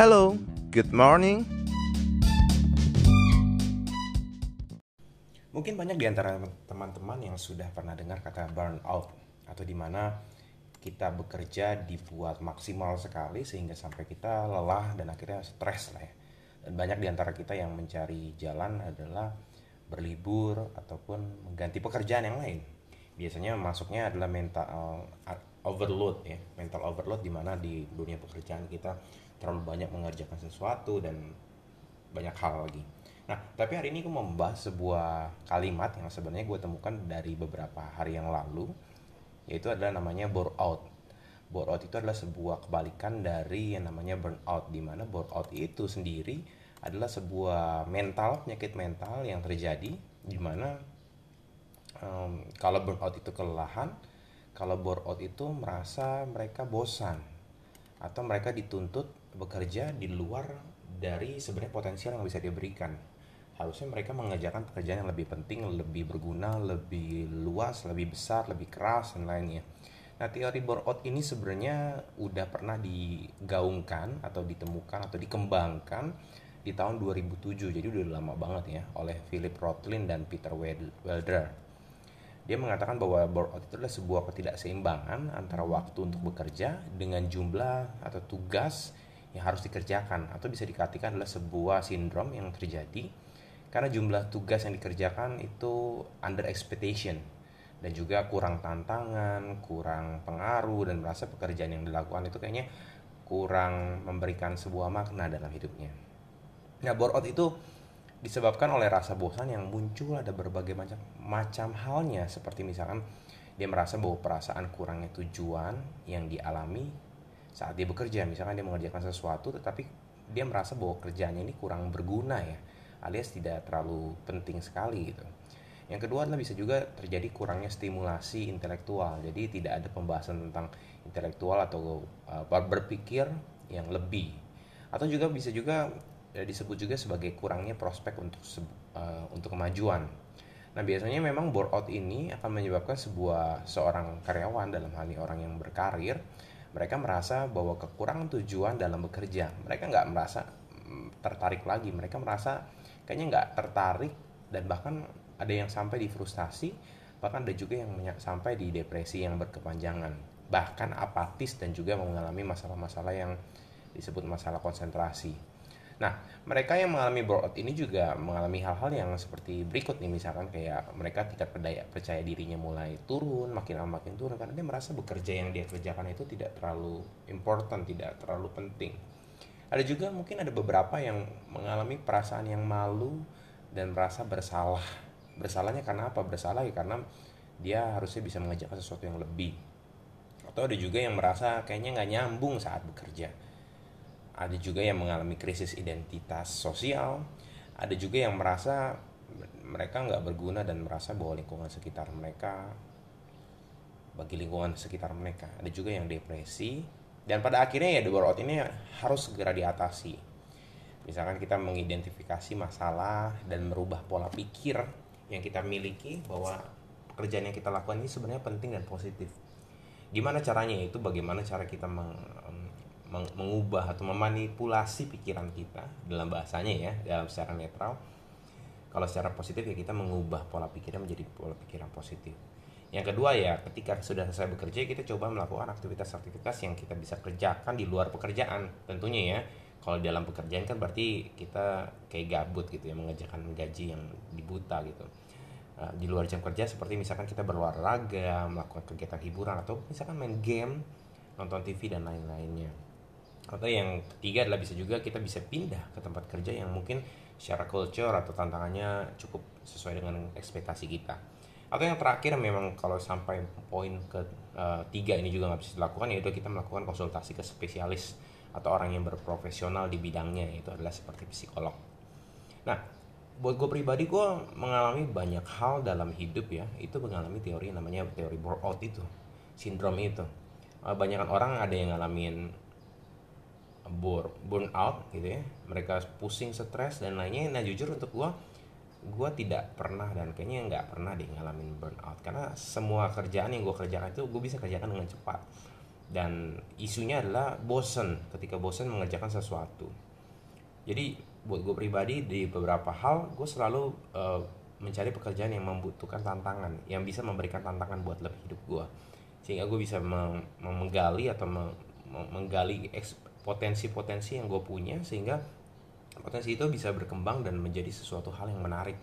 Hello, good morning. Mungkin banyak di antara teman-teman yang sudah pernah dengar kata burnout atau di mana kita bekerja dibuat maksimal sekali sehingga sampai kita lelah dan akhirnya stres lah ya. Dan banyak di antara kita yang mencari jalan adalah berlibur ataupun mengganti pekerjaan yang lain. Biasanya masuknya adalah mental overload ya, mental overload di mana di dunia pekerjaan kita terlalu banyak mengerjakan sesuatu dan banyak hal lagi. Nah, tapi hari ini aku mau membahas sebuah kalimat yang sebenarnya gue temukan dari beberapa hari yang lalu, yaitu adalah namanya burnout. Burnout itu adalah sebuah kebalikan dari yang namanya burnout, di mana burnout itu sendiri adalah sebuah mental, penyakit mental yang terjadi, di mana um, kalau burnout itu kelelahan, kalau burnout itu merasa mereka bosan, atau mereka dituntut bekerja di luar dari sebenarnya potensial yang bisa dia berikan. Harusnya mereka mengerjakan pekerjaan yang lebih penting, lebih berguna, lebih luas, lebih besar, lebih keras dan lainnya. Nah, teori burnout ini sebenarnya udah pernah digaungkan atau ditemukan atau dikembangkan di tahun 2007. Jadi udah lama banget ya oleh Philip Rotlin dan Peter Wilder. Dia mengatakan bahwa burnout itu adalah sebuah ketidakseimbangan antara waktu untuk bekerja dengan jumlah atau tugas yang harus dikerjakan atau bisa dikatakan adalah sebuah sindrom yang terjadi karena jumlah tugas yang dikerjakan itu under expectation dan juga kurang tantangan, kurang pengaruh dan merasa pekerjaan yang dilakukan itu kayaknya kurang memberikan sebuah makna dalam hidupnya. Nah, burnout itu disebabkan oleh rasa bosan yang muncul ada berbagai macam macam halnya seperti misalkan dia merasa bahwa perasaan kurangnya tujuan yang dialami saat dia bekerja misalkan dia mengerjakan sesuatu tetapi dia merasa bahwa kerjanya ini kurang berguna ya alias tidak terlalu penting sekali gitu. Yang kedua adalah bisa juga terjadi kurangnya stimulasi intelektual. Jadi tidak ada pembahasan tentang intelektual atau uh, berpikir yang lebih. Atau juga bisa juga uh, disebut juga sebagai kurangnya prospek untuk uh, untuk kemajuan. Nah biasanya memang burnout ini akan menyebabkan sebuah seorang karyawan dalam hal ini orang yang berkarir mereka merasa bahwa kekurangan tujuan dalam bekerja. Mereka nggak merasa mm, tertarik lagi. Mereka merasa kayaknya nggak tertarik dan bahkan ada yang sampai di frustasi bahkan ada juga yang sampai di depresi yang berkepanjangan. Bahkan apatis dan juga mengalami masalah-masalah yang disebut masalah konsentrasi Nah, mereka yang mengalami burnout ini juga mengalami hal-hal yang seperti berikut nih misalkan kayak mereka tidak percaya, percaya dirinya mulai turun, makin lama makin turun karena dia merasa bekerja yang dia kerjakan itu tidak terlalu important, tidak terlalu penting. Ada juga mungkin ada beberapa yang mengalami perasaan yang malu dan merasa bersalah. Bersalahnya karena apa? Bersalah ya karena dia harusnya bisa mengerjakan sesuatu yang lebih. Atau ada juga yang merasa kayaknya nggak nyambung saat bekerja ada juga yang mengalami krisis identitas sosial. Ada juga yang merasa mereka nggak berguna dan merasa bahwa lingkungan sekitar mereka bagi lingkungan sekitar mereka. Ada juga yang depresi. Dan pada akhirnya ya the burnout ini harus segera diatasi. Misalkan kita mengidentifikasi masalah dan merubah pola pikir yang kita miliki bahwa pekerjaan yang kita lakukan ini sebenarnya penting dan positif. Gimana caranya? Itu bagaimana cara kita meng, mengubah atau memanipulasi pikiran kita dalam bahasanya ya dalam secara netral kalau secara positif ya kita mengubah pola pikirnya menjadi pola pikiran positif. Yang kedua ya ketika sudah selesai bekerja kita coba melakukan aktivitas-aktivitas yang kita bisa kerjakan di luar pekerjaan. Tentunya ya kalau dalam pekerjaan kan berarti kita kayak gabut gitu ya mengerjakan gaji yang dibuta gitu. Eh, di luar jam kerja seperti misalkan kita berolahraga melakukan kegiatan hiburan atau misalkan main game nonton TV dan lain-lainnya atau yang ketiga adalah bisa juga kita bisa pindah ke tempat kerja yang mungkin secara culture atau tantangannya cukup sesuai dengan ekspektasi kita. Atau yang terakhir memang kalau sampai poin ke tiga ini juga nggak bisa dilakukan yaitu kita melakukan konsultasi ke spesialis atau orang yang berprofesional di bidangnya itu adalah seperti psikolog. Nah buat gue pribadi gue mengalami banyak hal dalam hidup ya. Itu mengalami teori namanya teori burnout itu sindrom itu. Uh, banyak orang ada yang ngalamin burn burnout gitu ya. Mereka pusing stres dan lainnya. Nah jujur untuk gue gue tidak pernah dan kayaknya nggak pernah deh ngalamin burnout karena semua kerjaan yang gue kerjakan itu gue bisa kerjakan dengan cepat. Dan isunya adalah bosen ketika bosen mengerjakan sesuatu. Jadi buat gue pribadi di beberapa hal gue selalu uh, mencari pekerjaan yang membutuhkan tantangan yang bisa memberikan tantangan buat lebih hidup gue sehingga gue bisa menggali atau menggali potensi-potensi yang gue punya sehingga potensi itu bisa berkembang dan menjadi sesuatu hal yang menarik.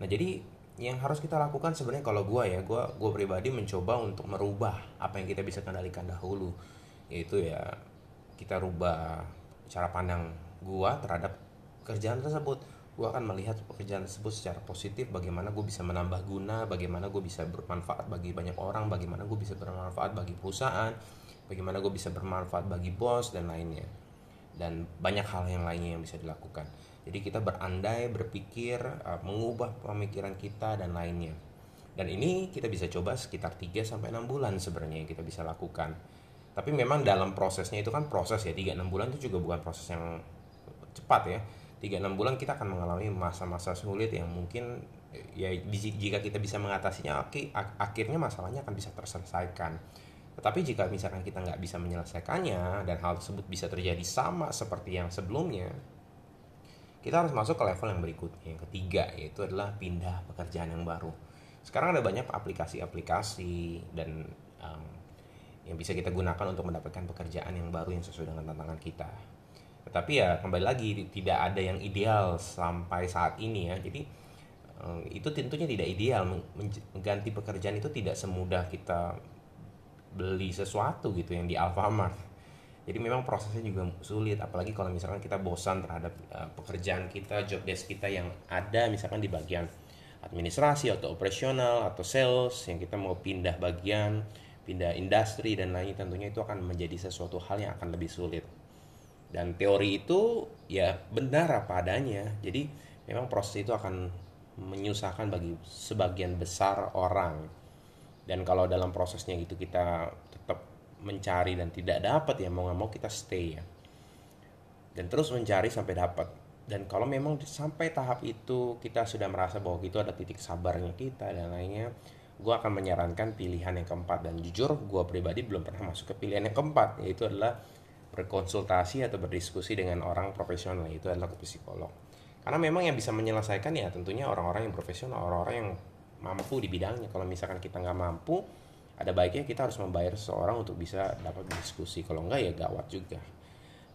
Nah jadi yang harus kita lakukan sebenarnya kalau gue ya gue gue pribadi mencoba untuk merubah apa yang kita bisa kendalikan dahulu. Yaitu ya kita rubah cara pandang gue terhadap kerjaan tersebut. Gue akan melihat pekerjaan tersebut secara positif bagaimana gue bisa menambah guna bagaimana gue bisa bermanfaat bagi banyak orang bagaimana gue bisa bermanfaat bagi perusahaan bagaimana gue bisa bermanfaat bagi bos dan lainnya dan banyak hal yang lainnya yang bisa dilakukan jadi kita berandai, berpikir, uh, mengubah pemikiran kita dan lainnya. Dan ini kita bisa coba sekitar 3 sampai 6 bulan sebenarnya kita bisa lakukan. Tapi memang dalam prosesnya itu kan proses ya, 3 6 bulan itu juga bukan proses yang cepat ya. 3 6 bulan kita akan mengalami masa-masa sulit yang mungkin ya jika kita bisa mengatasinya akhirnya masalahnya akan bisa terselesaikan. Tetapi jika misalkan kita nggak bisa menyelesaikannya dan hal tersebut bisa terjadi sama seperti yang sebelumnya, kita harus masuk ke level yang berikutnya. Yang ketiga yaitu adalah pindah pekerjaan yang baru. Sekarang ada banyak aplikasi-aplikasi dan um, yang bisa kita gunakan untuk mendapatkan pekerjaan yang baru yang sesuai dengan tantangan kita. Tetapi ya kembali lagi tidak ada yang ideal sampai saat ini ya. Jadi itu tentunya tidak ideal. Mengganti pekerjaan itu tidak semudah kita beli sesuatu gitu yang di Alfamart. Jadi memang prosesnya juga sulit apalagi kalau misalkan kita bosan terhadap uh, pekerjaan kita job desk kita yang ada misalkan di bagian administrasi atau operasional atau sales yang kita mau pindah bagian pindah industri dan lain tentunya itu akan menjadi sesuatu hal yang akan lebih sulit. Dan teori itu ya benar apa adanya. Jadi memang proses itu akan menyusahkan bagi sebagian besar orang dan kalau dalam prosesnya itu kita tetap mencari dan tidak dapat ya mau nggak mau kita stay ya. Dan terus mencari sampai dapat. Dan kalau memang sampai tahap itu kita sudah merasa bahwa itu ada titik sabarnya kita dan lainnya gue akan menyarankan pilihan yang keempat. Dan jujur gue pribadi belum pernah masuk ke pilihan yang keempat yaitu adalah berkonsultasi atau berdiskusi dengan orang profesional itu adalah ke psikolog. Karena memang yang bisa menyelesaikan ya tentunya orang-orang yang profesional orang-orang yang mampu di bidangnya. Kalau misalkan kita nggak mampu ada baiknya kita harus membayar seseorang untuk bisa dapat berdiskusi kalau enggak ya gawat juga.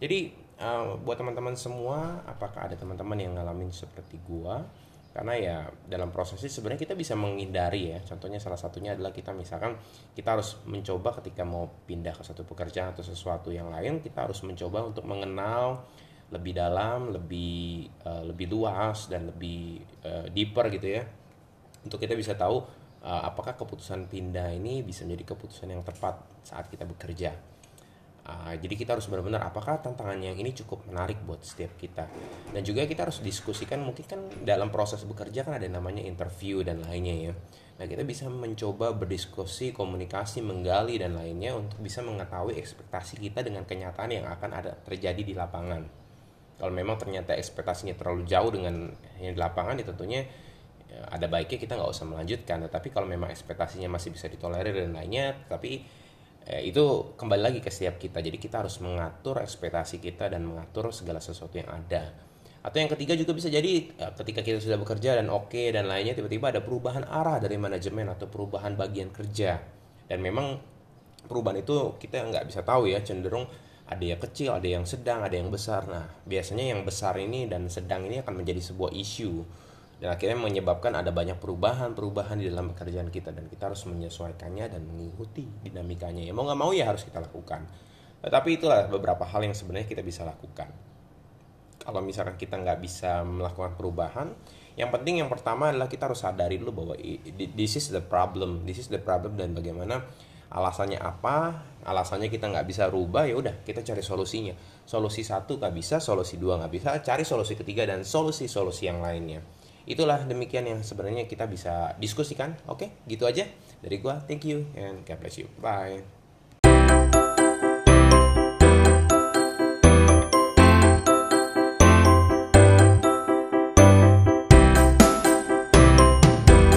Jadi uh, buat teman-teman semua apakah ada teman-teman yang ngalamin seperti gua? Karena ya dalam proses ini sebenarnya kita bisa menghindari ya. Contohnya salah satunya adalah kita misalkan kita harus mencoba ketika mau pindah ke satu pekerjaan atau sesuatu yang lain kita harus mencoba untuk mengenal lebih dalam lebih uh, lebih luas dan lebih uh, deeper gitu ya untuk kita bisa tahu uh, apakah keputusan pindah ini bisa menjadi keputusan yang tepat saat kita bekerja. Uh, jadi kita harus benar-benar apakah tantangan yang ini cukup menarik buat setiap kita? Dan juga kita harus diskusikan mungkin kan dalam proses bekerja kan ada namanya interview dan lainnya ya. Nah kita bisa mencoba berdiskusi komunikasi menggali dan lainnya untuk bisa mengetahui ekspektasi kita dengan kenyataan yang akan ada terjadi di lapangan. Kalau memang ternyata ekspektasinya terlalu jauh dengan yang di lapangan ya tentunya Ya, ada baiknya kita nggak usah melanjutkan tetapi kalau memang ekspektasinya masih bisa ditolerir dan lainnya tapi eh, itu kembali lagi ke setiap kita. Jadi kita harus mengatur ekspektasi kita dan mengatur segala sesuatu yang ada. Atau yang ketiga juga bisa jadi eh, ketika kita sudah bekerja dan oke okay, dan lainnya tiba-tiba ada perubahan arah dari manajemen atau perubahan bagian kerja. Dan memang perubahan itu kita nggak bisa tahu ya cenderung ada yang kecil, ada yang sedang, ada yang besar. Nah, biasanya yang besar ini dan sedang ini akan menjadi sebuah isu dan akhirnya menyebabkan ada banyak perubahan-perubahan di dalam pekerjaan kita. Dan kita harus menyesuaikannya dan mengikuti dinamikanya. Ya mau nggak mau ya harus kita lakukan. Tapi itulah beberapa hal yang sebenarnya kita bisa lakukan. Kalau misalkan kita nggak bisa melakukan perubahan yang penting yang pertama adalah kita harus sadari dulu bahwa this is the problem. This is the problem dan bagaimana alasannya apa. Alasannya kita nggak bisa rubah ya udah kita cari solusinya. Solusi satu nggak bisa solusi dua nggak bisa cari solusi ketiga dan solusi solusi yang lainnya itulah demikian yang sebenarnya kita bisa diskusikan. Oke gitu aja dari gua. Thank you and God bless you. Bye